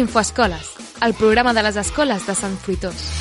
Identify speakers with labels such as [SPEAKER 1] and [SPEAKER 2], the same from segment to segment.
[SPEAKER 1] Infoescoles, el programa de les escoles de Sant Fruitós.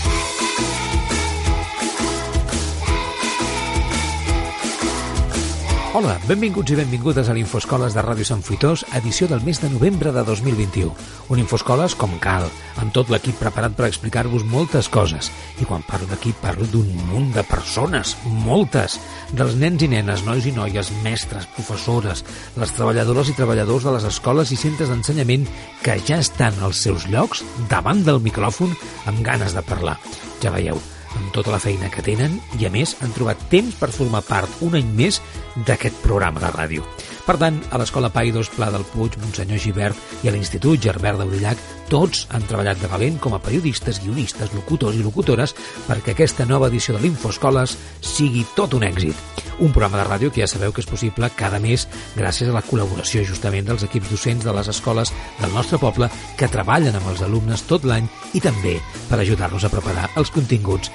[SPEAKER 2] Hola, benvinguts i benvingudes a l'Infoscoles de Ràdio Sant Fruitós, edició del mes de novembre de 2021. Un Infoscoles com cal, amb tot l'equip preparat per explicar-vos moltes coses. I quan parlo d'equip parlo d'un munt de persones, moltes, dels nens i nenes, nois i noies, mestres, professores, les treballadores i treballadors de les escoles i centres d'ensenyament que ja estan als seus llocs davant del micròfon amb ganes de parlar. Ja veieu, amb tota la feina que tenen i, a més, han trobat temps per formar part un any més d'aquest programa de ràdio. Per tant, a l'Escola Paidos Pla del Puig, Monsenyor Givert i a l'Institut Gerbert d'Aurillac, tots han treballat de valent com a periodistes, guionistes, locutors i locutores perquè aquesta nova edició de l'Infoscoles sigui tot un èxit. Un programa de ràdio que ja sabeu que és possible cada mes gràcies a la col·laboració justament dels equips docents de les escoles del nostre poble que treballen amb els alumnes tot l'any i també per ajudar-los a preparar els continguts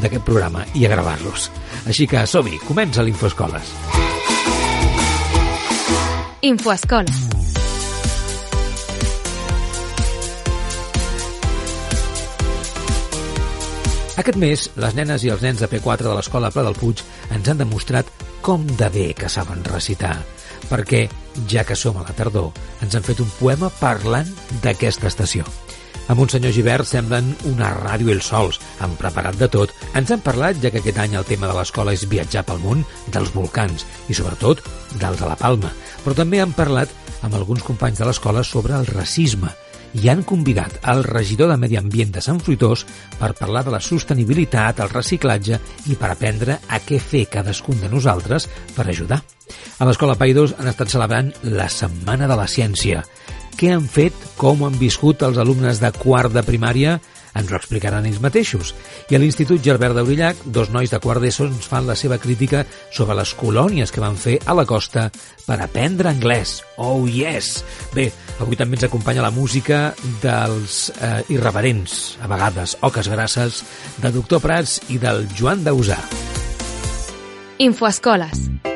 [SPEAKER 2] d'aquest programa i a gravar-los. Així que som-hi, comença l'Infoscoles.
[SPEAKER 1] Infoescoles.
[SPEAKER 2] Aquest mes, les nenes i els nens de P4 de l'Escola Pla del Puig ens han demostrat com de bé que saben recitar, perquè, ja que som a la tardor, ens han fet un poema parlant d'aquesta estació. Amb un senyor Givert semblen una ràdio els sols, han preparat de tot. Ens han parlat, ja que aquest any el tema de l'escola és viatjar pel món, dels volcans i, sobretot, dels de la Palma. Però també han parlat amb alguns companys de l'escola sobre el racisme i han convidat el regidor de Medi Ambient de Sant Fruitós per parlar de la sostenibilitat, el reciclatge i per aprendre a què fer cadascun de nosaltres per ajudar. A l'Escola Païdors han estat celebrant la Setmana de la Ciència. Què han fet, com han viscut els alumnes de quart de primària, ens ho explicaran ells mateixos. I a l'Institut Gerbert d'Aurillac, dos nois de quart d'ESO ens fan la seva crítica sobre les colònies que van fer a la costa per aprendre anglès. Oh, yes! Bé, avui també ens acompanya la música dels eh, irreverents, a vegades, oques grasses, de Doctor Prats i del Joan Dausà.
[SPEAKER 1] Infoescoles.
[SPEAKER 2] Per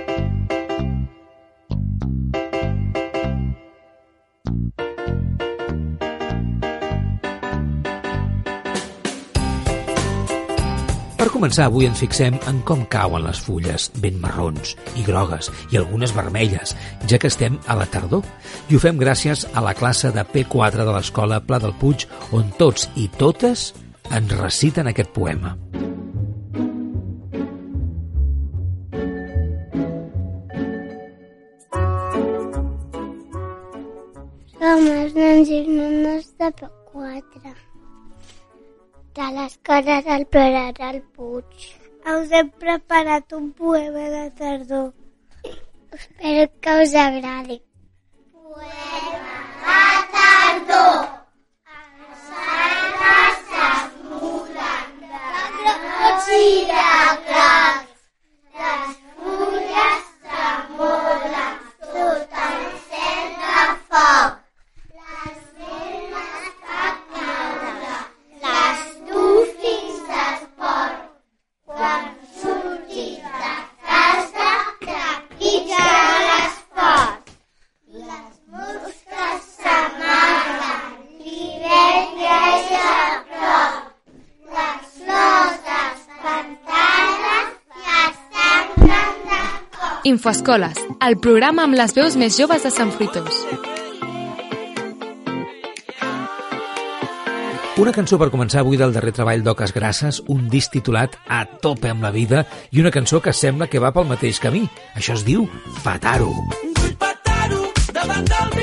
[SPEAKER 2] començar, avui ens fixem en com cauen les fulles, ben marrons i grogues i algunes vermelles, ja que estem a la tardor. I ho fem gràcies a la classe de P4 de l'Escola Pla del Puig, on tots i totes ens reciten aquest poema.
[SPEAKER 3] Som els nens i nenes de P4 de l'escola del Pere del Puig. Us hem preparat un poema de tardor. Espero que us agradi. Poema de tardor. Els arbres s'esmuden de grocs i de. Les fulles tremolen, tot encendre foc.
[SPEAKER 1] Infoescoles, el programa amb les veus més joves de Sant Fruitós.
[SPEAKER 2] Una cançó per començar avui del darrer treball d'Oques Grasses, un disc titulat A tope amb la vida i una cançó que sembla que va pel mateix camí. Això es diu Fataro.
[SPEAKER 4] Vull petar-ho davant del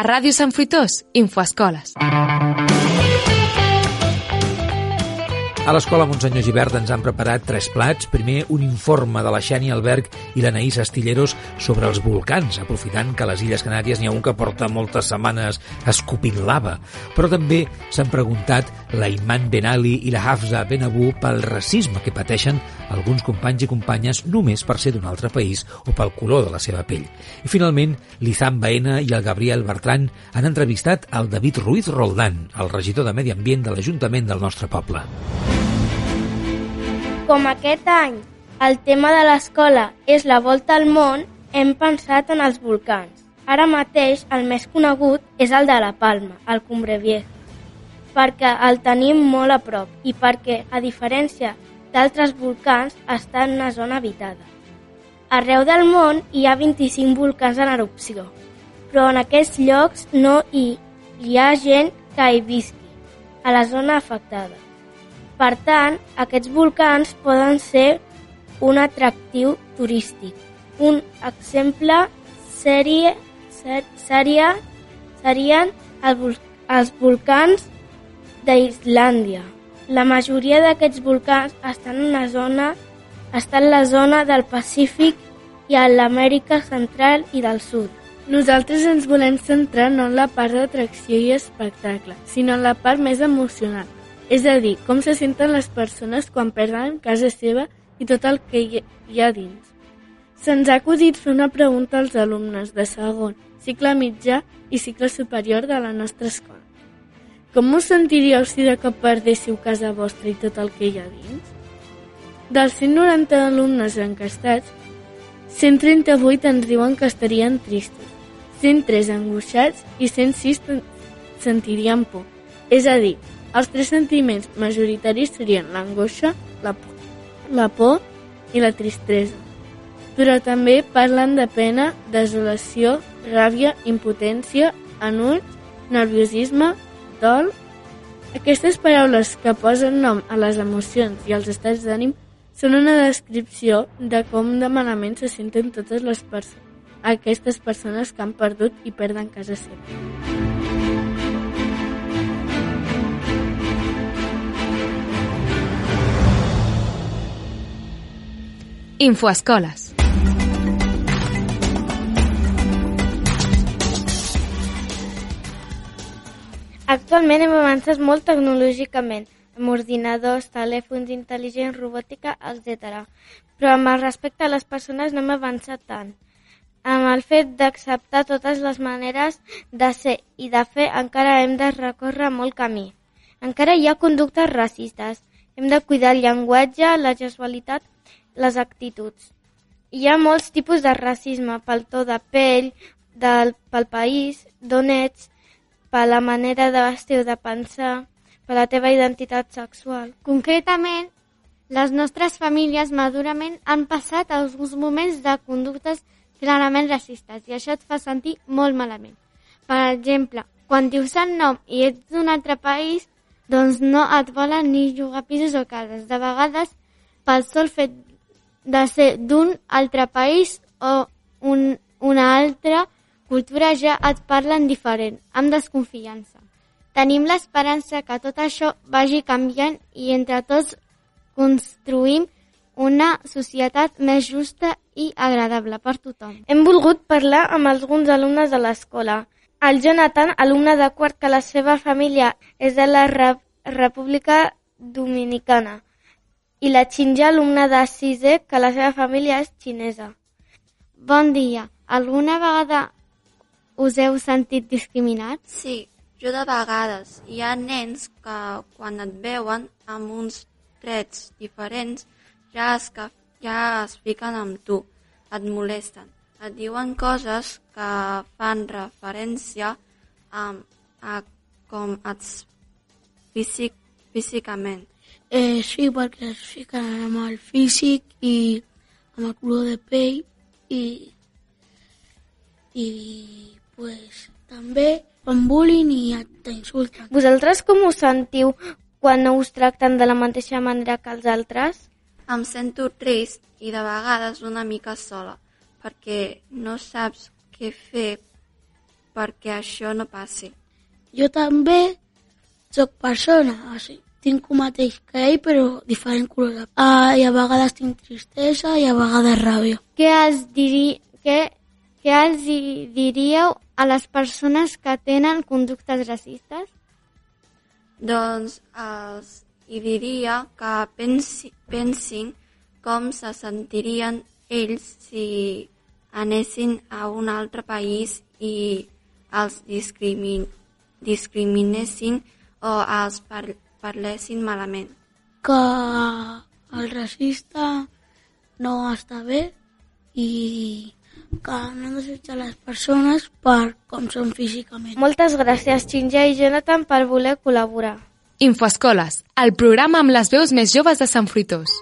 [SPEAKER 1] A Ràdio Sant Fruitós, Infoescoles.
[SPEAKER 2] A l'escola Monsenyor Givert ens han preparat tres plats. Primer, un informe de la Xènia Alberg i l'Anaïs Astilleros sobre els volcans, aprofitant que a les Illes Canàries n'hi ha un que porta moltes setmanes escopint lava. Però també s'han preguntat la Iman Ben Ali i la Hafsa Ben Abu pel racisme que pateixen alguns companys i companyes només per ser d'un altre país o pel color de la seva pell. I finalment, l'Izam Baena i el Gabriel Bertran han entrevistat el David Ruiz Roldán, el regidor de Medi Ambient de l'Ajuntament del nostre poble.
[SPEAKER 3] Com aquest any el tema de l'escola és la volta al món, hem pensat en els volcans. Ara mateix el més conegut és el de la Palma, el Cumbre Vieja, perquè el tenim molt a prop i perquè, a diferència d'altres volcans, està en una zona habitada. Arreu del món hi ha 25 volcans en erupció, però en aquests llocs no hi, hi ha gent que hi visqui, a la zona afectada. Per tant, aquests volcans poden ser un atractiu turístic. Un exemple seria, ser, seria, serien el, els volcans d'Islàndia. La majoria d'aquests volcans estan en una zona estan en la zona del Pacífic i a l'Amèrica Central i del Sud.
[SPEAKER 5] Nosaltres ens volem centrar no en la part d'atracció i espectacle, sinó en la part més emocional. És a dir, com se senten les persones quan perden casa seva i tot el que hi ha dins. Se'ns ha acudit fer una pregunta als alumnes de segon, cicle mitjà i cicle superior de la nostra escola. Com us sentiríeu si de cop perdéssiu casa vostra i tot el que hi ha dins? Dels 190 alumnes encastats, 138 ens diuen que estarien tristos, 103 angoixats i 106 ten- sentirien por. És a dir, els tres sentiments majoritaris serien l'angoixa, la la por i la tristesa. Però també parlen de pena, desolació, ràbia, impotència, enulls, nerviosisme, dol... Aquestes paraules que posen nom a les emocions i als estats d'ànim són una descripció de com de malament se senten totes les persones aquestes persones que han perdut i perden casa seva.
[SPEAKER 1] Infoescoles.
[SPEAKER 3] Actualment hem avançat molt tecnològicament, amb ordinadors, telèfons intel·ligents, robòtica, etc. Però amb el respecte a les persones no hem avançat tant. Amb el fet d'acceptar totes les maneres de ser i de fer encara hem de recórrer molt camí. Encara hi ha conductes racistes. Hem de cuidar el llenguatge, la gestualitat, les actituds. Hi ha molts tipus de racisme pel to de pell, del, pel país, d'on ets, per la manera de vestir o de pensar, per la teva identitat sexual.
[SPEAKER 6] Concretament, les nostres famílies madurament han passat alguns moments de conductes clarament racistes i això et fa sentir molt malament. Per exemple, quan dius el nom i ets d'un altre país, doncs no et volen ni jugar pisos o cases. De vegades, pel sol fet de ser d'un altre país o un, una altra cultura ja et parlen diferent, amb desconfiança. Tenim l'esperança que tot això vagi canviant i entre tots construïm una societat més justa i agradable per tothom.
[SPEAKER 3] Hem volgut parlar amb alguns alumnes de l'escola. El Jonathan, alumne de quart, que la seva família és de la Rep República Dominicana. I la Xinja, alumna de sisè, que la seva família és xinesa.
[SPEAKER 6] Bon dia. Alguna vegada us heu sentit discriminats?
[SPEAKER 7] Sí, jo de vegades. Hi ha nens que quan et veuen amb uns trets diferents ja es, ja es fiquen amb tu, et molesten. Et diuen coses que fan referència a, a com ets físic, físicament.
[SPEAKER 8] Eh, sí, perquè es fiquen amb el físic i amb el color de pell i, i pues, també fan bullying i t'insulten.
[SPEAKER 3] Vosaltres com us sentiu quan no us tracten de la mateixa manera que els altres?
[SPEAKER 7] Em sento trist i de vegades una mica sola, perquè no saps què fer perquè això no passi.
[SPEAKER 8] Jo també sóc persona, així, tinc el mateix que ell, però diferent color de pell. Ah, I a vegades tinc tristesa i a vegades ràbia.
[SPEAKER 6] Què els, diri... què, què els diríeu a les persones que tenen conductes racistes?
[SPEAKER 7] Doncs els hi diria que pensi, pensin com se sentirien ells si anessin a un altre país i els discrimin, discriminessin o els par, parlessin malament.
[SPEAKER 8] Que el racista no està bé i que no han de jutjar les persones per com són físicament.
[SPEAKER 3] Moltes gràcies, Xinja i Jonathan, per voler col·laborar.
[SPEAKER 1] Infoescoles, el programa amb les veus més joves de Sant Fruitós.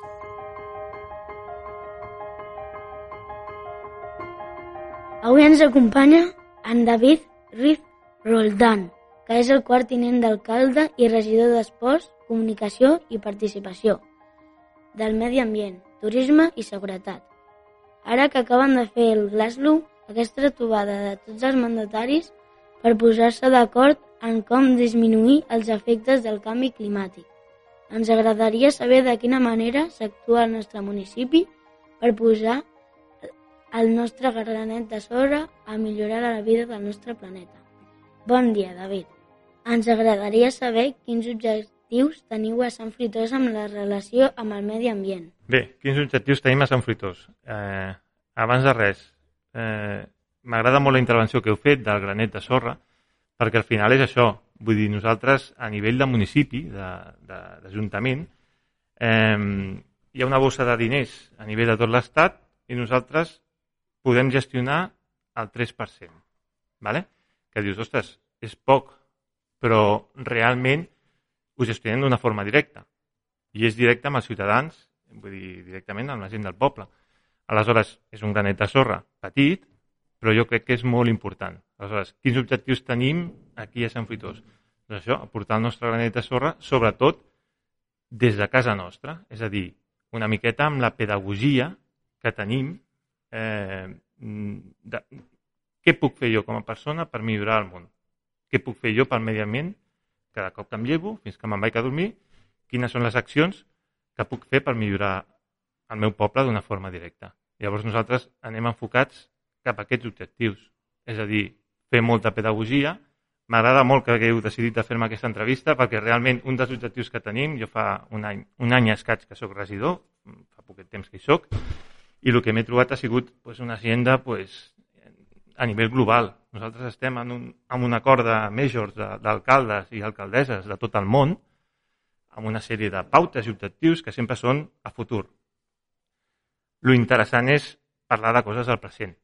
[SPEAKER 9] Avui ens acompanya en David Riz Roldán, que és el quart tinent d'alcalde i regidor d'Esports, Comunicació i Participació, del Medi Ambient, Turisme i Seguretat. Ara que acaben de fer el Glasgow, aquesta trobada de tots els mandataris per posar-se d'acord en com disminuir els efectes del canvi climàtic. Ens agradaria saber de quina manera s'actua al nostre municipi per posar el nostre granet de sorra a millorar la vida del nostre planeta. Bon dia, David. Ens agradaria saber quins objectius teniu a Sant Fruitós amb la relació amb el medi ambient.
[SPEAKER 10] Bé, quins objectius tenim a Sant Fruitós? Eh, abans de res, eh, m'agrada molt la intervenció que heu fet del granet de sorra, perquè al final és això. Vull dir, nosaltres, a nivell de municipi, d'Ajuntament, eh, hi ha una bossa de diners a nivell de tot l'Estat i nosaltres podem gestionar el 3%. ¿vale? Que dius, ostres, és poc, però realment ho gestionem d'una forma directa. I és directe amb els ciutadans, vull dir, directament amb la gent del poble. Aleshores, és un granet de sorra petit, però jo crec que és molt important. Aleshores, quins objectius tenim aquí a Sant Fruitós? Doncs això, aportar el nostre granet de sorra, sobretot des de casa nostra, és a dir, una miqueta amb la pedagogia que tenim eh, de, què puc fer jo com a persona per millorar el món? Què puc fer jo pel medi ambient cada cop que em llevo, fins que me'n vaig a dormir? Quines són les accions que puc fer per millorar el meu poble d'una forma directa? Llavors nosaltres anem enfocats cap a aquests objectius. És a dir, fer molta pedagogia. M'agrada molt que hagueu decidit de fer-me aquesta entrevista perquè realment un dels objectius que tenim, jo fa un any, un any escaig que sóc regidor, fa poquet temps que hi sóc, i el que m'he trobat ha sigut pues, una agenda pues, a nivell global. Nosaltres estem en un, en un acord de majors d'alcaldes i alcaldesses de tot el món amb una sèrie de pautes i objectius que sempre són a futur. Lo interessant és parlar de coses al present,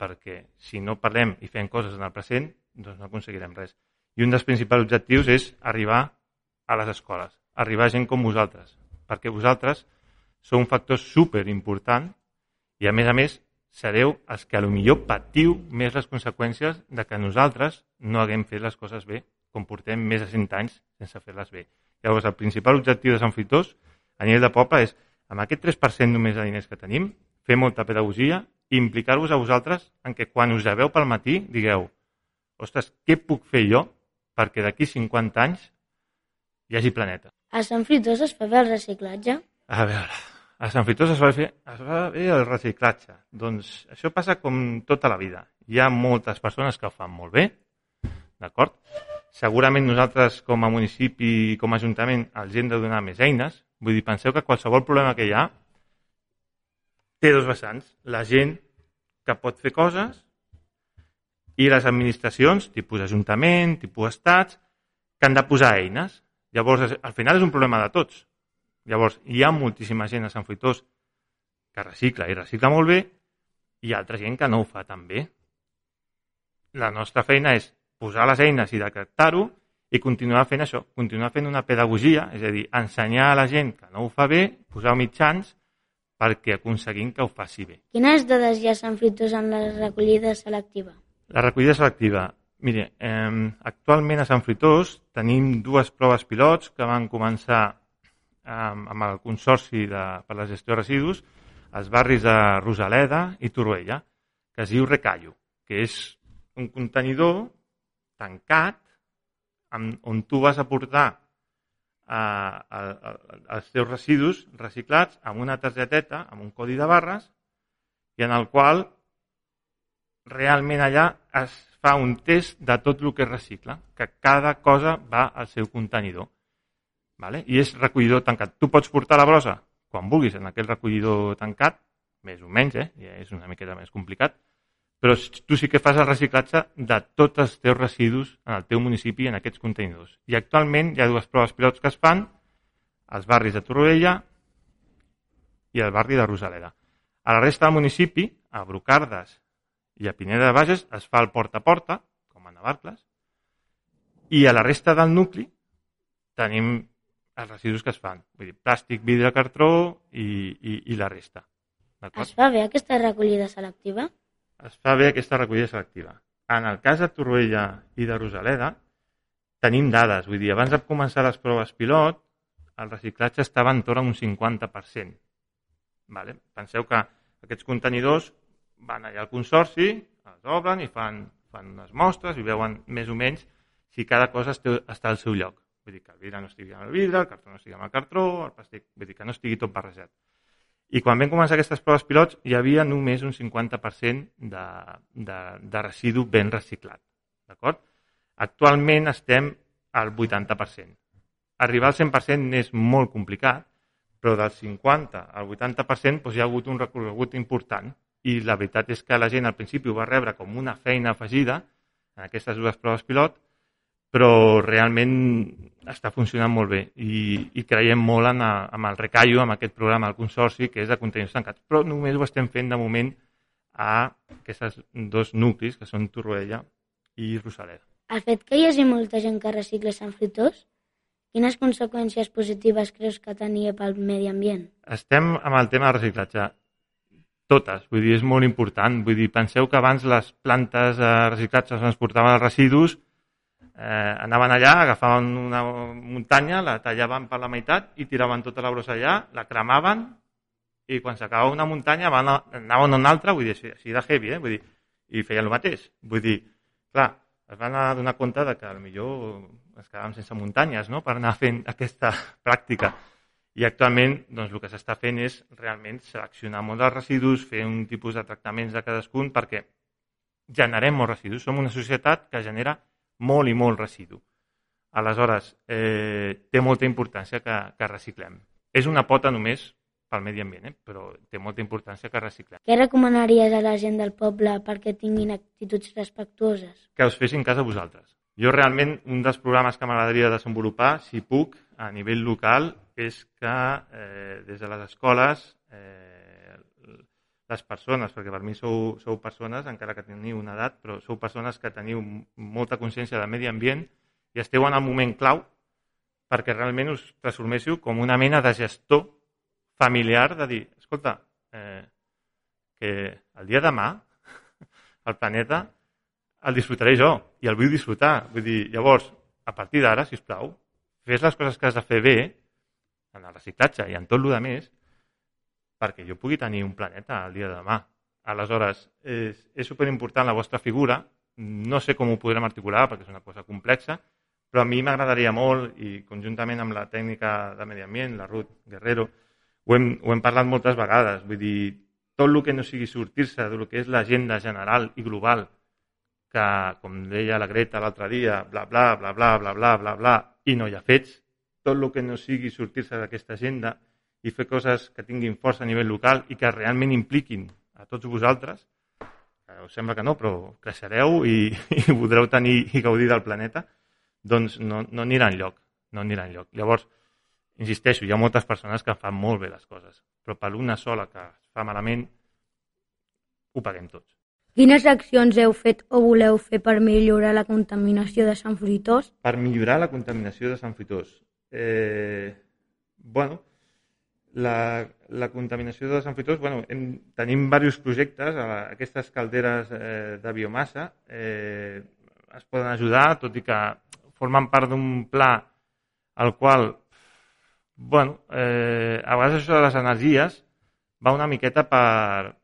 [SPEAKER 10] perquè si no parlem i fem coses en el present, doncs no aconseguirem res. I un dels principals objectius és arribar a les escoles, arribar a gent com vosaltres, perquè vosaltres sou un factor super important i, a més a més, sereu els que a lo millor patiu més les conseqüències de que nosaltres no haguem fet les coses bé, com portem més de 100 anys sense fer-les bé. Llavors, el principal objectiu de Sant Fritós a nivell de poble és, amb aquest 3% només de diners que tenim, fer molta pedagogia i implicar-vos a vosaltres en que quan us lleveu pel matí digueu ostres, què puc fer jo perquè d'aquí 50 anys hi hagi planeta?
[SPEAKER 9] A Sant Fritós es fa bé el reciclatge?
[SPEAKER 10] A veure, a Sant Fritós es va, fer, es va fer el reciclatge. Doncs això passa com tota la vida. Hi ha moltes persones que ho fan molt bé, d'acord? Segurament nosaltres com a municipi i com a ajuntament els hem de donar més eines. Vull dir, penseu que qualsevol problema que hi ha té dos vessants. La gent que pot fer coses i les administracions, tipus ajuntament, tipus estats, que han de posar eines. Llavors, al final és un problema de tots. Llavors, hi ha moltíssima gent a Sant Fruitós que recicla i recicla molt bé i altra gent que no ho fa tan bé. La nostra feina és posar les eines i decretar-ho i continuar fent això, continuar fent una pedagogia, és a dir, ensenyar a la gent que no ho fa bé, posar mitjans perquè aconseguim que ho faci bé.
[SPEAKER 9] Quines dades hi ha Sant Fritós en la recollida selectiva?
[SPEAKER 10] La recollida selectiva. Mire, eh, actualment a Sant Fritós tenim dues proves pilots que van començar eh, amb el Consorci de, per la gestió de residus als barris de Rosaleda i Torroella, que es diu Recallo, que és un contenidor tancat amb, on tu vas a portar eh, els teus residus reciclats amb una targeteta, amb un codi de barres, i en el qual realment allà es fa un test de tot el que recicla, que cada cosa va al seu contenidor. Vale? I és recollidor tancat. Tu pots portar la brossa quan vulguis en aquell recollidor tancat, més o menys, eh? ja és una miqueta més complicat, però tu sí que fas el reciclatge de tots els teus residus en el teu municipi en aquests contenidors. I actualment hi ha dues proves pilots que es fan als barris de Torroella i al barri de Rosaleda. A la resta del municipi, a Brocardes i a Pineda de Bages, es fa el porta a porta, com a Navarcles, i a la resta del nucli tenim els residus que es fan. Vull dir, plàstic, vidre, cartró i, i, i la resta.
[SPEAKER 9] Es fa bé aquesta recollida selectiva?
[SPEAKER 10] Es fa bé aquesta recollida selectiva. En el cas de Torroella i de Rosaleda, tenim dades. Vull dir, abans de començar les proves pilot, el reciclatge estava en torn a un 50%. Vale? Penseu que aquests contenidors van allà al consorci, els obren i fan, fan unes mostres i veuen més o menys si cada cosa està al seu lloc. Vull dir que el vidre no estigui amb el vidre, el cartró no estigui amb el cartró, el plàstic, vull dir que no estigui tot barrejat. I quan vam començar aquestes proves pilots hi havia només un 50% de, de, de residu ben reciclat. D'acord? Actualment estem al 80%. Arribar al 100% és molt complicat, però del 50 al 80% doncs, hi ha hagut un recorregut important i la veritat és que la gent al principi ho va rebre com una feina afegida en aquestes dues proves pilot, però realment està funcionant molt bé i, i creiem molt en, a, en el recallo, amb aquest programa del Consorci, que és de contenidors tancats. Però només ho estem fent de moment a aquests dos nuclis, que són Torroella i Rosaleda.
[SPEAKER 9] El fet que hi hagi molta gent que recicla Sant Fritós, quines conseqüències positives creus que tenia pel medi ambient?
[SPEAKER 10] Estem amb el tema de reciclatge. Totes, vull dir, és molt important. Vull dir, penseu que abans les plantes de reciclatge transportaven els residus eh, anaven allà, agafaven una muntanya, la tallaven per la meitat i tiraven tota la brossa allà, la cremaven i quan s'acabava una muntanya van a, anaven a una altra, vull dir, així de heavy, eh? vull dir, i feien el mateix. Vull dir, clar, es van donar compte de que millor es quedàvem sense muntanyes no? per anar fent aquesta pràctica. I actualment doncs, el que s'està fent és realment seleccionar molt dels residus, fer un tipus de tractaments de cadascun perquè generem molts residus. Som una societat que genera molt i molt residu. Aleshores, eh, té molta importància que, que reciclem. És una pota només pel medi ambient, eh? però té molta importància que reciclem.
[SPEAKER 9] Què recomanaries a la gent del poble perquè tinguin actituds respectuoses?
[SPEAKER 10] Que us fessin cas a vosaltres. Jo realment, un dels programes que m'agradaria desenvolupar, si puc, a nivell local, és que eh, des de les escoles eh, les persones, perquè per mi sou, sou persones, encara que teniu una edat, però sou persones que teniu molta consciència del medi ambient i esteu en el moment clau perquè realment us transforméssiu com una mena de gestor familiar de dir, escolta, eh, que el dia de demà el planeta el disfrutaré jo i el vull disfrutar. Vull dir, llavors, a partir d'ara, si us plau, fes les coses que has de fer bé en el reciclatge i en tot el que més perquè jo pugui tenir un planeta el dia de demà. Aleshores, és, és superimportant la vostra figura, no sé com ho podrem articular perquè és una cosa complexa, però a mi m'agradaria molt, i conjuntament amb la tècnica de medi ambient, la Ruth Guerrero, ho hem, ho hem parlat moltes vegades, vull dir, tot el que no sigui sortir-se del que és l'agenda general i global, que, com deia la Greta l'altre dia, bla, bla, bla, bla, bla, bla, bla, bla, i no hi ha fets, tot el que no sigui sortir-se d'aquesta agenda i fer coses que tinguin força a nivell local i que realment impliquin a tots vosaltres, que us sembla que no, però creixereu i, i podreu tenir i gaudir del planeta, doncs no, no anirà enlloc, no anirà enlloc. Llavors, insisteixo, hi ha moltes persones que fan molt bé les coses, però per una sola que es fa malament, ho paguem tots.
[SPEAKER 9] Quines accions heu fet o voleu fer per millorar la contaminació de Sant Fruitós?
[SPEAKER 10] Per millorar la contaminació de Sant Fruitós. Eh, bueno, la, la contaminació de Fruitós, bueno, hem, tenim diversos projectes, a aquestes calderes eh, de biomassa eh, es poden ajudar, tot i que formen part d'un pla al qual, bueno, eh, a vegades això de les energies va una miqueta per,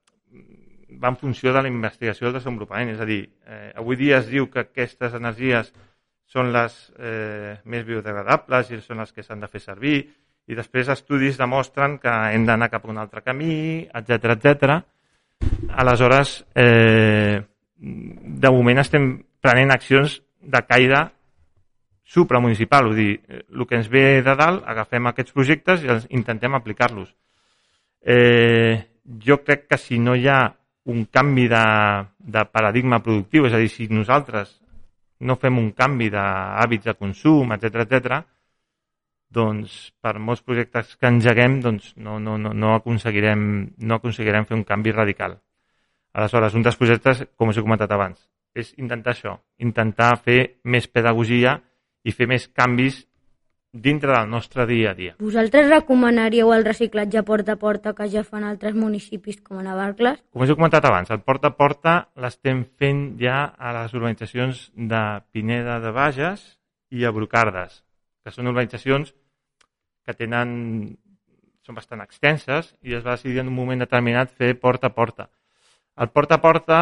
[SPEAKER 10] va en funció de la investigació del desenvolupament. És a dir, eh, avui dia es diu que aquestes energies són les eh, més biodegradables i són les que s'han de fer servir i després estudis demostren que hem d'anar cap a un altre camí, etc etc. Aleshores, eh, de moment estem prenent accions de caire supramunicipal, vull dir, el que ens ve de dalt, agafem aquests projectes i els intentem aplicar-los. Eh, jo crec que si no hi ha un canvi de, de paradigma productiu, és a dir, si nosaltres no fem un canvi d'hàbits de consum, etc etc, doncs per molts projectes que engeguem doncs no, no, no, no, aconseguirem, no aconseguirem fer un canvi radical. Aleshores, un dels projectes, com us he comentat abans, és intentar això, intentar fer més pedagogia i fer més canvis dintre del nostre dia a dia.
[SPEAKER 9] Vosaltres recomanaríeu el reciclatge porta a porta que ja fan altres municipis com a Navarcles?
[SPEAKER 10] Com us he comentat abans, el porta a porta l'estem fent ja a les urbanitzacions de Pineda de Bages i a Brocardes, que són urbanitzacions que tenen són bastant extenses i es va decidir en un moment determinat fer porta a porta. El porta a porta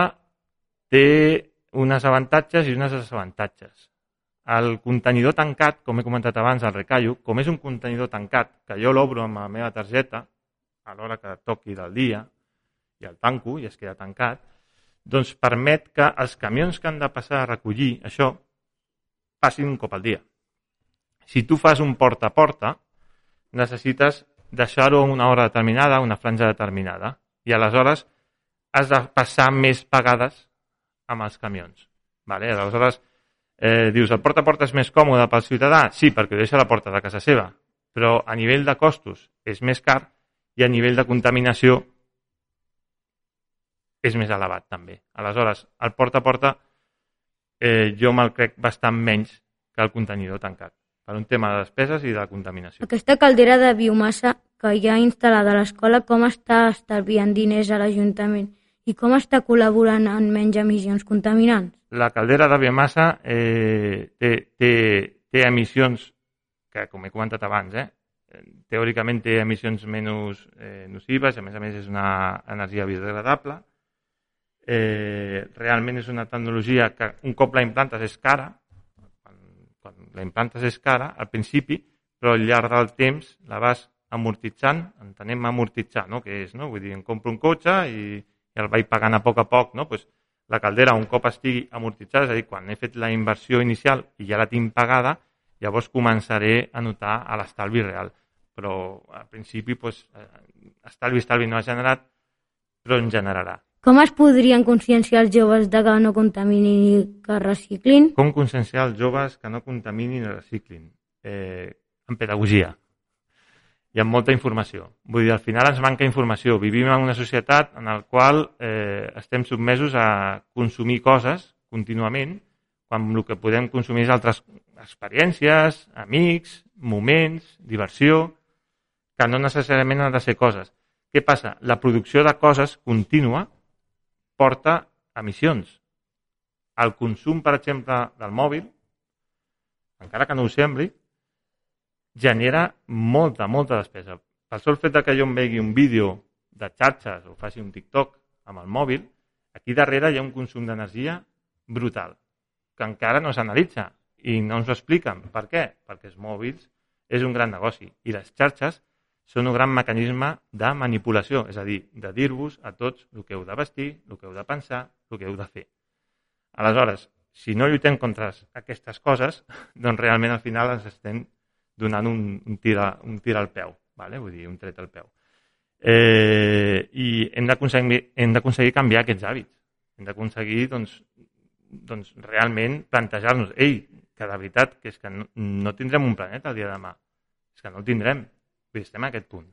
[SPEAKER 10] té unes avantatges i unes desavantatges. El contenidor tancat, com he comentat abans, el recallo, com és un contenidor tancat, que jo l'obro amb la meva targeta a l'hora que toqui del dia i el tanco i es queda tancat, doncs permet que els camions que han de passar a recollir això passin un cop al dia. Si tu fas un porta a porta, necessites deixar-ho en una hora determinada, una franja determinada, i aleshores has de passar més pagades amb els camions. Vale? Aleshores, Eh, dius, el porta a porta és més còmode pel ciutadà? Sí, perquè ho deixa a la porta de casa seva. Però a nivell de costos és més car i a nivell de contaminació és més elevat també. Aleshores, el porta a porta eh, jo me'l crec bastant menys que el contenidor tancat per un tema de despeses i de contaminació.
[SPEAKER 9] Aquesta caldera de biomassa que hi ha instal·lada a l'escola, com està estalviant diners a l'Ajuntament i com està col·laborant en menys emissions contaminants?
[SPEAKER 10] la caldera de biomassa eh, té, té, té emissions que, com he comentat abans, eh, teòricament té emissions menys eh, nocives, a més a més és una energia biodegradable. Eh, realment és una tecnologia que un cop la implantes és cara, quan, la implantes és cara al principi, però al llarg del temps la vas amortitzant, entenem amortitzar, no? que és, no? vull dir, em compro un cotxe i, i el vaig pagant a poc a poc, no? pues, la caldera un cop estigui amortitzada, és a dir, quan he fet la inversió inicial i ja la tinc pagada, llavors començaré a notar a l'estalvi real. Però al principi, doncs, estalvi, estalvi no ha generat, però en generarà.
[SPEAKER 9] Com es podrien conscienciar els joves de que no contaminin i que reciclin?
[SPEAKER 10] Com conscienciar els joves que no contaminin i reciclin? Eh, en pedagogia i amb molta informació. Vull dir, al final ens manca informació. Vivim en una societat en la qual eh, estem sotmesos a consumir coses contínuament, quan el que podem consumir és altres experiències, amics, moments, diversió, que no necessàriament han de ser coses. Què passa? La producció de coses contínua porta emissions. El consum, per exemple, del mòbil, encara que no ho sembli, genera molta, molta despesa. Per sol fet que jo em vegi un vídeo de xarxes o faci un TikTok amb el mòbil, aquí darrere hi ha un consum d'energia brutal, que encara no s'analitza i no ens ho expliquen. Per què? Perquè els mòbils és un gran negoci i les xarxes són un gran mecanisme de manipulació, és a dir, de dir-vos a tots el que heu de vestir, el que heu de pensar, el que heu de fer. Aleshores, si no lluitem contra aquestes coses, doncs realment al final ens estem donant un, un, tir, a, un tir al peu, vale? vull dir, un tret al peu. Eh, I hem d'aconseguir canviar aquests hàbits. Hem d'aconseguir doncs, doncs, realment plantejar-nos, ei, que de veritat, que és que no, no tindrem un planeta el dia de demà. És que no el tindrem. Estem a aquest punt.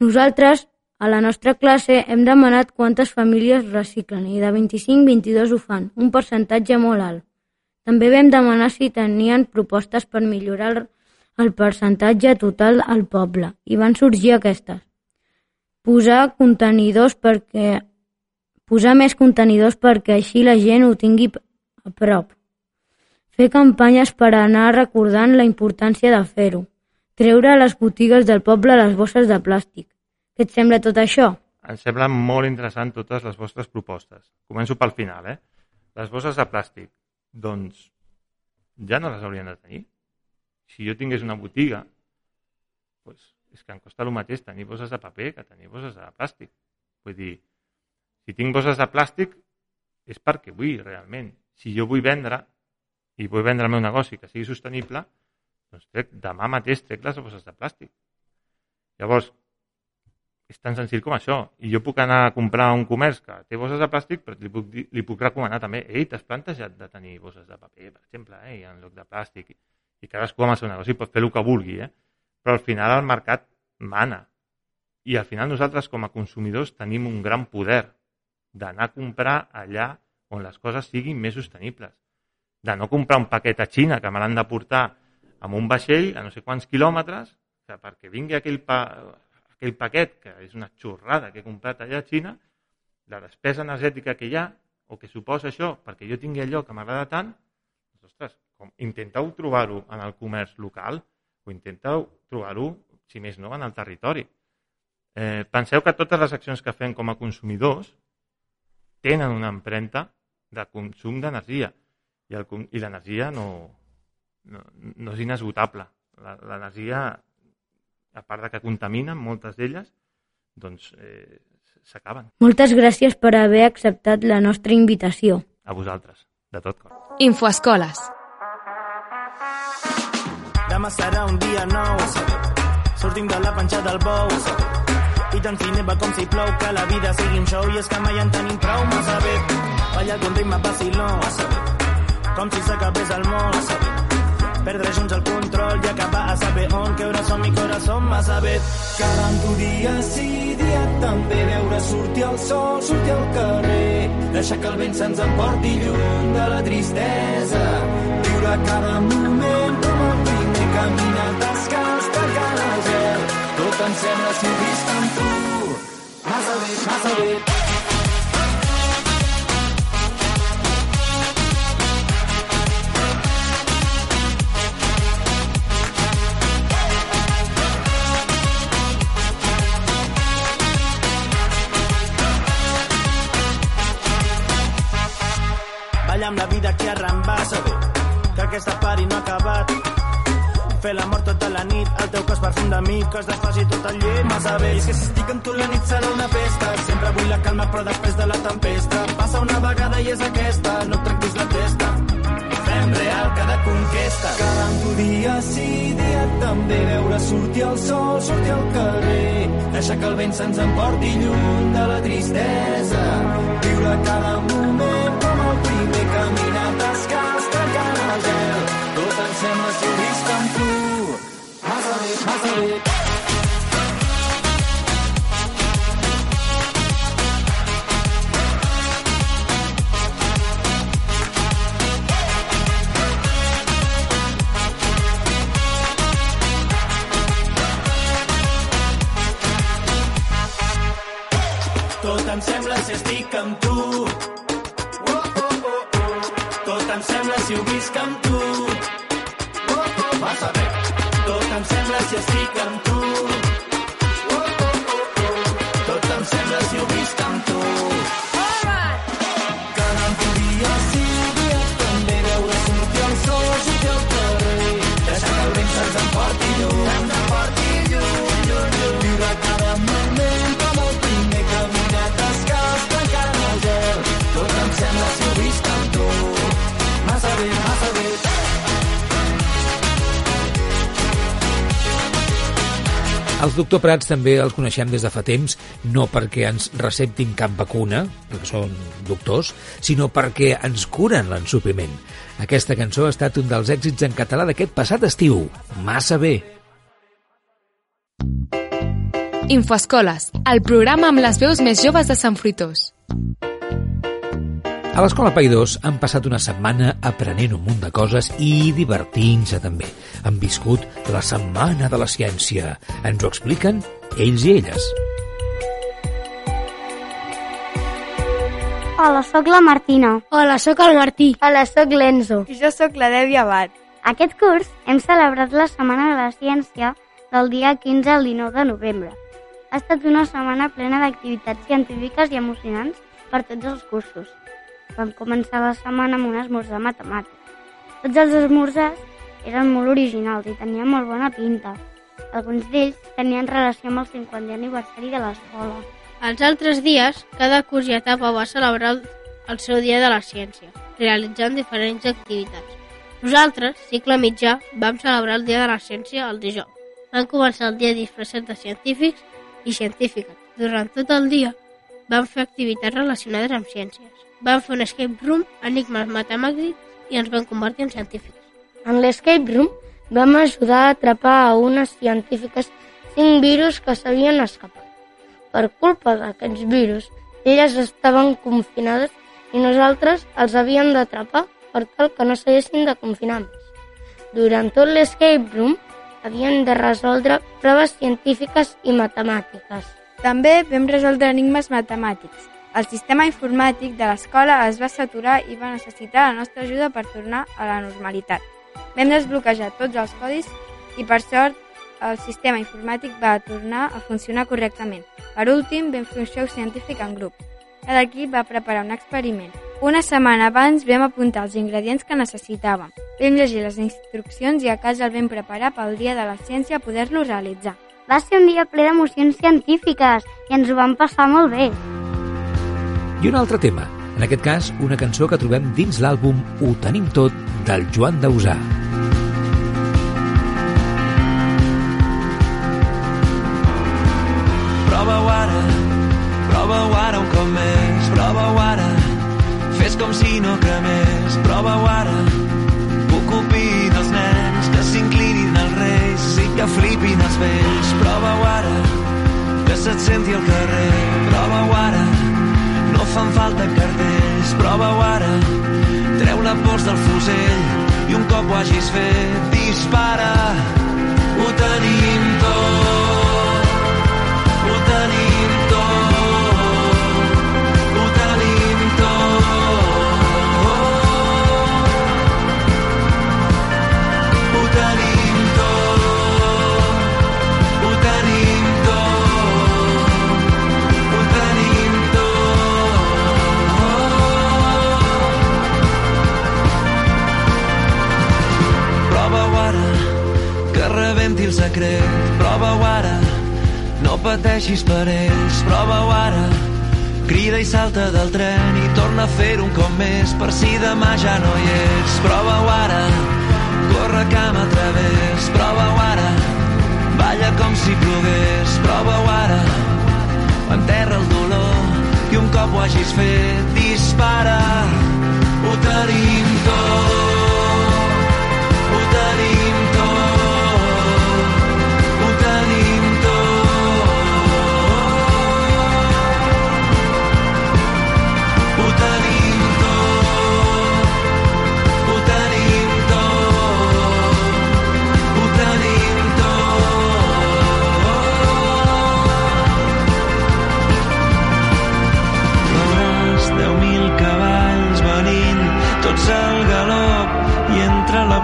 [SPEAKER 9] Nosaltres, a la nostra classe, hem demanat quantes famílies reciclen i de 25-22 ho fan, un percentatge molt alt. També vam demanar si tenien propostes per millorar el percentatge total al poble i van sorgir aquestes. Posar contenidors perquè posar més contenidors perquè així la gent ho tingui a prop. Fer campanyes per anar recordant la importància de fer-ho. Treure a les botigues del poble les bosses de plàstic. Què et sembla tot això?
[SPEAKER 10] Em semblen molt interessant totes les vostres propostes. Començo pel final, eh? Les bosses de plàstic, doncs, ja no les haurien de tenir. Si jo tingués una botiga, doncs, és que em costa el mateix tenir bosses de paper que tenir bosses de plàstic. Vull dir, si tinc bosses de plàstic és perquè vull realment. Si jo vull vendre i vull vendre el meu negoci que sigui sostenible, doncs trec, demà mateix trec les bosses de plàstic. Llavors, és tan senzill com això. I jo puc anar a comprar un comerç que té bosses de plàstic, però li puc, li puc recomanar també, ei, t'has plantejat de tenir bosses de paper, per exemple, eh, en lloc de plàstic, i cadascú amb el seu negoci pot fer el que vulgui, eh? però al final el mercat mana. I al final nosaltres com a consumidors tenim un gran poder d'anar a comprar allà on les coses siguin més sostenibles. De no comprar un paquet a Xina que me l'han de portar amb un vaixell a no sé quants quilòmetres que perquè vingui aquell, pa, aquell paquet, que és una xorrada que he comprat allà a Xina, la despesa energètica que hi ha, o que suposa això, perquè jo tingui allò que m'agrada tant, doncs, ostres, com, intenteu trobar-ho en el comerç local o intenteu trobar-ho, si més no, en el territori. Eh, penseu que totes les accions que fem com a consumidors tenen una empremta de consum d'energia i, el, i l'energia no, no, no és inesgotable. L'energia, a part de que contamina, moltes d'elles, doncs eh, s'acaben.
[SPEAKER 9] Moltes gràcies per haver acceptat la nostra invitació.
[SPEAKER 10] A vosaltres, de tot cor.
[SPEAKER 1] Infoescoles.
[SPEAKER 11] Demà serà un dia nou, sortim de la panxa del bou, i tant si neva com si plou, que la vida sigui un show, i és que mai en tenim prou, massa bé, balla con ritme vaciló, com si s'acabés el món, perdre junts el control i acabar a saber on, que hores som i que hores som massa bé.
[SPEAKER 4] Quedant-ho dia sí, dia també, veure sortir el sol, sortir al carrer, deixar que el vent se'ns emporti lluny de la tristesa, viure cada moment com el primer caminar descalç per cada gel, tot em sembla visc amb tu, massa bé, massa bé.
[SPEAKER 11] Balla amb la vida que arrambassa, que aquesta pari no ha acabat. Fer l'amor tota la nit, el teu cos perfum de mi, que es desfaci tot el llit, massa bé. I que si estic amb tu la nit serà una festa, sempre vull la calma però després de la tempesta. Passa una vegada i és aquesta, no et trenquis la testa. Fem real cada conquesta.
[SPEAKER 4] Quedant-ho dia sí, dia també, veure sortir el sol, sortir al carrer, deixar que el vent se'ns emporti lluny de la tristesa, viure cada moment sembla si visc amb tu, massa bé, massa bé.
[SPEAKER 11] estic amb tu. Oh, oh, oh, oh. Tot em sembla si ho visc amb tu. Ver. Tot em sembla si estic amb tu.
[SPEAKER 2] Doctor Prats també els coneixem des de fa temps, no perquè ens receptin cap vacuna, perquè són doctors, sinó perquè ens curen l'ensupiment. Aquesta cançó ha estat un dels èxits en català d'aquest passat estiu. Massa bé.
[SPEAKER 1] Infoescoles, el programa amb les veus més joves de Sant Fruitós.
[SPEAKER 2] A l'Escola Paidós han passat una setmana aprenent un munt de coses i divertint-se també. Han viscut la Setmana de la Ciència. Ens ho expliquen ells i elles.
[SPEAKER 12] Hola, sóc la Martina.
[SPEAKER 9] Hola, sóc el Martí.
[SPEAKER 12] Hola, sóc l'Enzo.
[SPEAKER 13] I jo sóc la Dèbia Abad.
[SPEAKER 12] Aquest curs hem celebrat la Setmana de la Ciència del dia 15 al 19 de novembre. Ha estat una setmana plena d'activitats científiques i emocionants per tots els cursos. Vam començar la setmana amb un esmorzar matemàtic. Tots els esmorzars eren molt originals i tenien molt bona pinta. Alguns d'ells tenien relació amb el 50è aniversari de l'escola.
[SPEAKER 5] Els altres dies, cada curs i etapa va celebrar el, seu Dia de la Ciència, realitzant diferents activitats. Nosaltres, cicle mitjà, vam celebrar el Dia de la Ciència el dijous. Vam començar el dia disfressats de científics i científiques. Durant tot el dia vam fer activitats relacionades amb ciències. Vam fer un escape room, enigmes matemàtics i ens vam convertir en científics.
[SPEAKER 9] En l'escape room vam ajudar a atrapar a unes científiques cinc virus que s'havien escapat. Per culpa d'aquests virus, elles estaven confinades i nosaltres els havíem d'atrapar per tal que no s'haguessin de confinar més. Durant tot l'escape room havien de resoldre proves científiques i matemàtiques.
[SPEAKER 13] També vam resoldre enigmes matemàtics. El sistema informàtic de l'escola es va saturar i va necessitar la nostra ajuda per tornar a la normalitat. Vam desbloquejar tots els codis i, per sort, el sistema informàtic va tornar a funcionar correctament. Per últim, vam fer un show científic en grup. Cada equip va preparar un experiment. Una setmana abans vam apuntar els ingredients que necessitàvem. Vam llegir les instruccions i a casa el vam preparar pel dia de la ciència a poder-lo realitzar.
[SPEAKER 12] Va ser un dia ple d'emocions científiques i ens ho vam passar molt bé.
[SPEAKER 2] I un altre tema, en aquest cas una cançó que trobem dins l'àlbum Ho tenim tot del Joan Dausà.
[SPEAKER 14] Prova-ho ara, prova-ho ara un cop més, prova-ho ara, fes com si no cremés, prova-ho ara, ocupi dels nens, que s'inclinin els reis i que flipin els vells, prova-ho ara, que se't senti al carrer, prova-ho ara, fan falta cartells, prova-ho ara, treu la pols del fusell i un cop ho hagis fet, dispara, ho tenim tot, el secret, prova-ho ara, no pateixis per ells, prova-ho ara, crida i salta del tren i torna a fer un cop més per si demà ja no hi ets. Prova-ho ara, corre cama a través, prova-ho ara, balla com si plogués, prova-ho ara, enterra el dolor i un cop ho hagis fet, dispara, ho tenim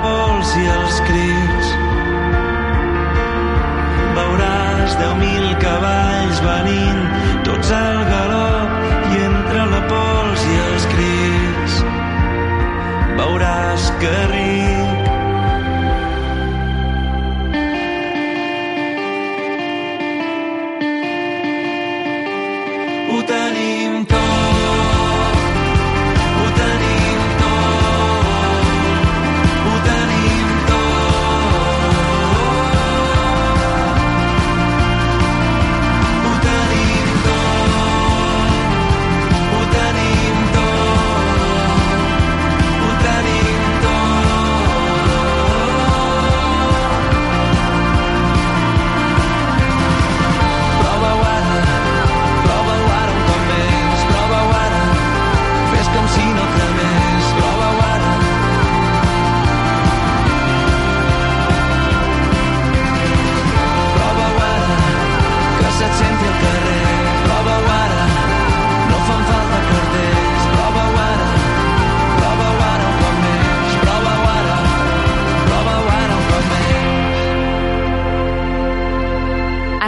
[SPEAKER 14] pols i els crits. Veuràs deu mil cavalls venint, tots al galop i entre la pols i els crits. Veuràs que
[SPEAKER 1] rius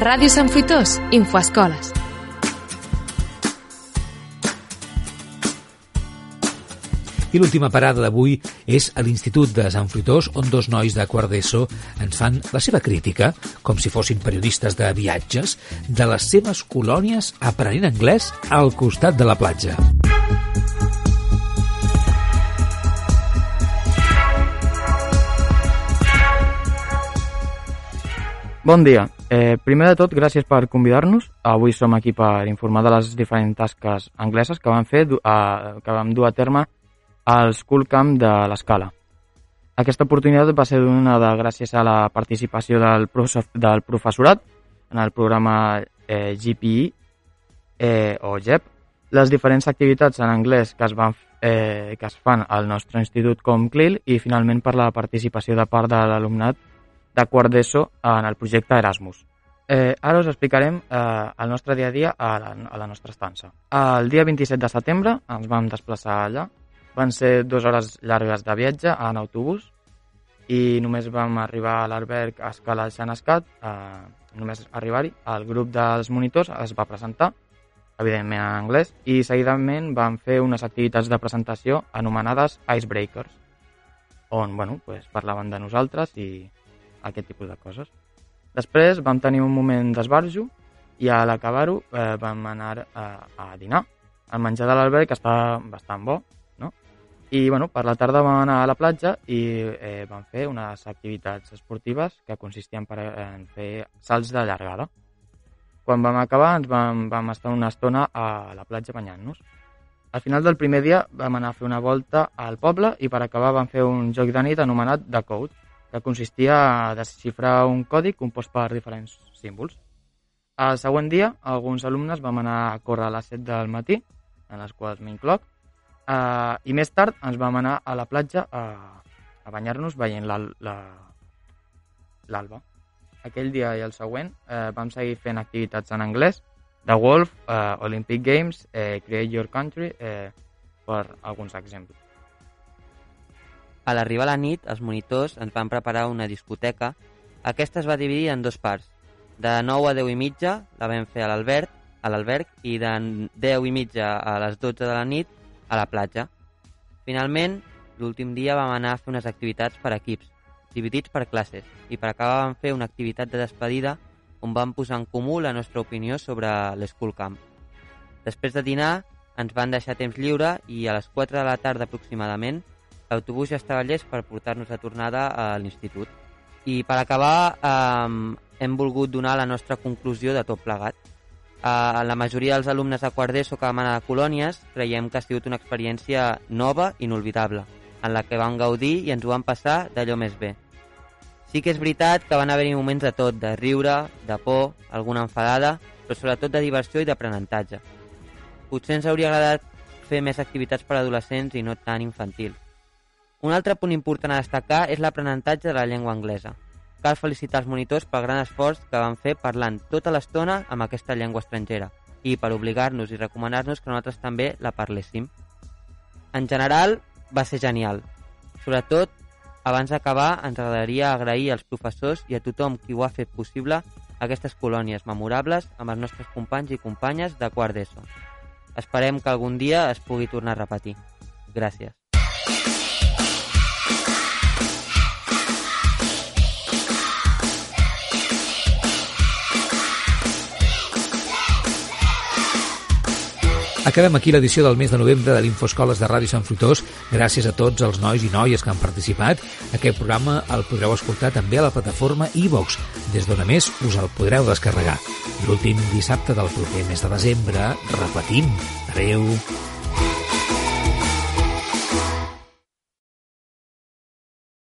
[SPEAKER 1] Ràdio Sant Fruitós, Infoescoles.
[SPEAKER 2] I l'última parada d'avui és a l'Institut de Sant Fruitós, on dos nois de quart d'ESO ens fan la seva crítica, com si fossin periodistes de viatges, de les seves colònies aprenent anglès al costat de la platja.
[SPEAKER 15] Bon dia. Eh, primer de tot, gràcies per convidar-nos. Avui som aquí per informar de les diferents tasques angleses que vam fer, a, que vam dur a terme al School Camp de l'Escala. Aquesta oportunitat va ser donada gràcies a la participació del, professor, del professorat en el programa eh, GPE eh, o GEP. Les diferents activitats en anglès que es, van, eh, que es fan al nostre institut com CLIL i finalment per la participació de part de l'alumnat de quart d'ESO en el projecte Erasmus. Eh, ara us explicarem eh, el nostre dia a dia a la, a la nostra estança. El dia 27 de setembre ens vam desplaçar allà. Van ser dues hores llargues de viatge en autobús i només vam arribar a l'alberg a escala Xanescat, eh, només arribar-hi. El grup dels monitors es va presentar, evidentment en anglès, i seguidament vam fer unes activitats de presentació anomenades Icebreakers, on bueno, pues, parlaven de nosaltres i aquest tipus de coses. Després vam tenir un moment d'esbarjo i a l'acabar-ho eh, vam anar a, a dinar. El menjar de l'alberg està bastant bo, no? I bueno, per la tarda vam anar a la platja i eh, vam fer unes activitats esportives que consistien per, en fer salts de llargada. Quan vam acabar ens vam, vam estar una estona a la platja banyant-nos. Al final del primer dia vam anar a fer una volta al poble i per acabar vam fer un joc de nit anomenat The Code, que consistia a desxifrar un codi compost per diferents símbols. El següent dia, alguns alumnes vam anar a córrer a les 7 del matí, en les quals m'incloc, eh, i més tard ens vam anar a la platja a, a banyar-nos veient l'al- la- l'alba. Aquell dia i el següent eh, vam seguir fent activitats en anglès, The Wolf, eh, Olympic Games, eh, Create Your Country, eh, per alguns exemples.
[SPEAKER 16] A l'arribar la nit, els monitors ens van preparar una discoteca. Aquesta es va dividir en dos parts. De 9 a 10 i mitja la vam fer a l'Albert, a l'alberg i de 10 i mitja a les 12 de la nit a la platja. Finalment, l'últim dia vam anar a fer unes activitats per equips, dividits per classes, i per acabar vam fer una activitat de despedida on vam posar en comú la nostra opinió sobre l'School Camp. Després de dinar, ens van deixar temps lliure i a les 4 de la tarda aproximadament l'autobús ja estava llest per portar-nos de tornada a l'institut. I per acabar, eh, hem volgut donar la nostra conclusió de tot plegat. Eh, la majoria dels alumnes de quart d'ESO que anar a colònies creiem que ha sigut una experiència nova i inolvidable, en la que vam gaudir i ens ho vam passar d'allò més bé. Sí que és veritat que van haver-hi moments de tot, de riure, de por, alguna enfadada, però sobretot de diversió i d'aprenentatge. Potser ens hauria agradat fer més activitats per a adolescents i no tan infantils. Un altre punt important a destacar és l'aprenentatge de la llengua anglesa. Cal felicitar els monitors pel gran esforç que van fer parlant tota l'estona amb aquesta llengua estrangera i per obligar-nos i recomanar-nos que nosaltres també la parléssim. En general, va ser genial. Sobretot, abans d'acabar, ens agradaria agrair als professors i a tothom qui ho ha fet possible aquestes colònies memorables amb els nostres companys i companyes de quart d'ESO. Esperem que algun dia es pugui tornar a repetir. Gràcies.
[SPEAKER 2] Acabem aquí l'edició del mes de novembre de l'Infoscoles de Ràdio Sant Fruitós. Gràcies a tots els nois i noies que han participat. Aquest programa el podreu escoltar també a la plataforma iVox, des d'on a més us el podreu descarregar. L'últim dissabte del proper mes de desembre repetim. Adeu.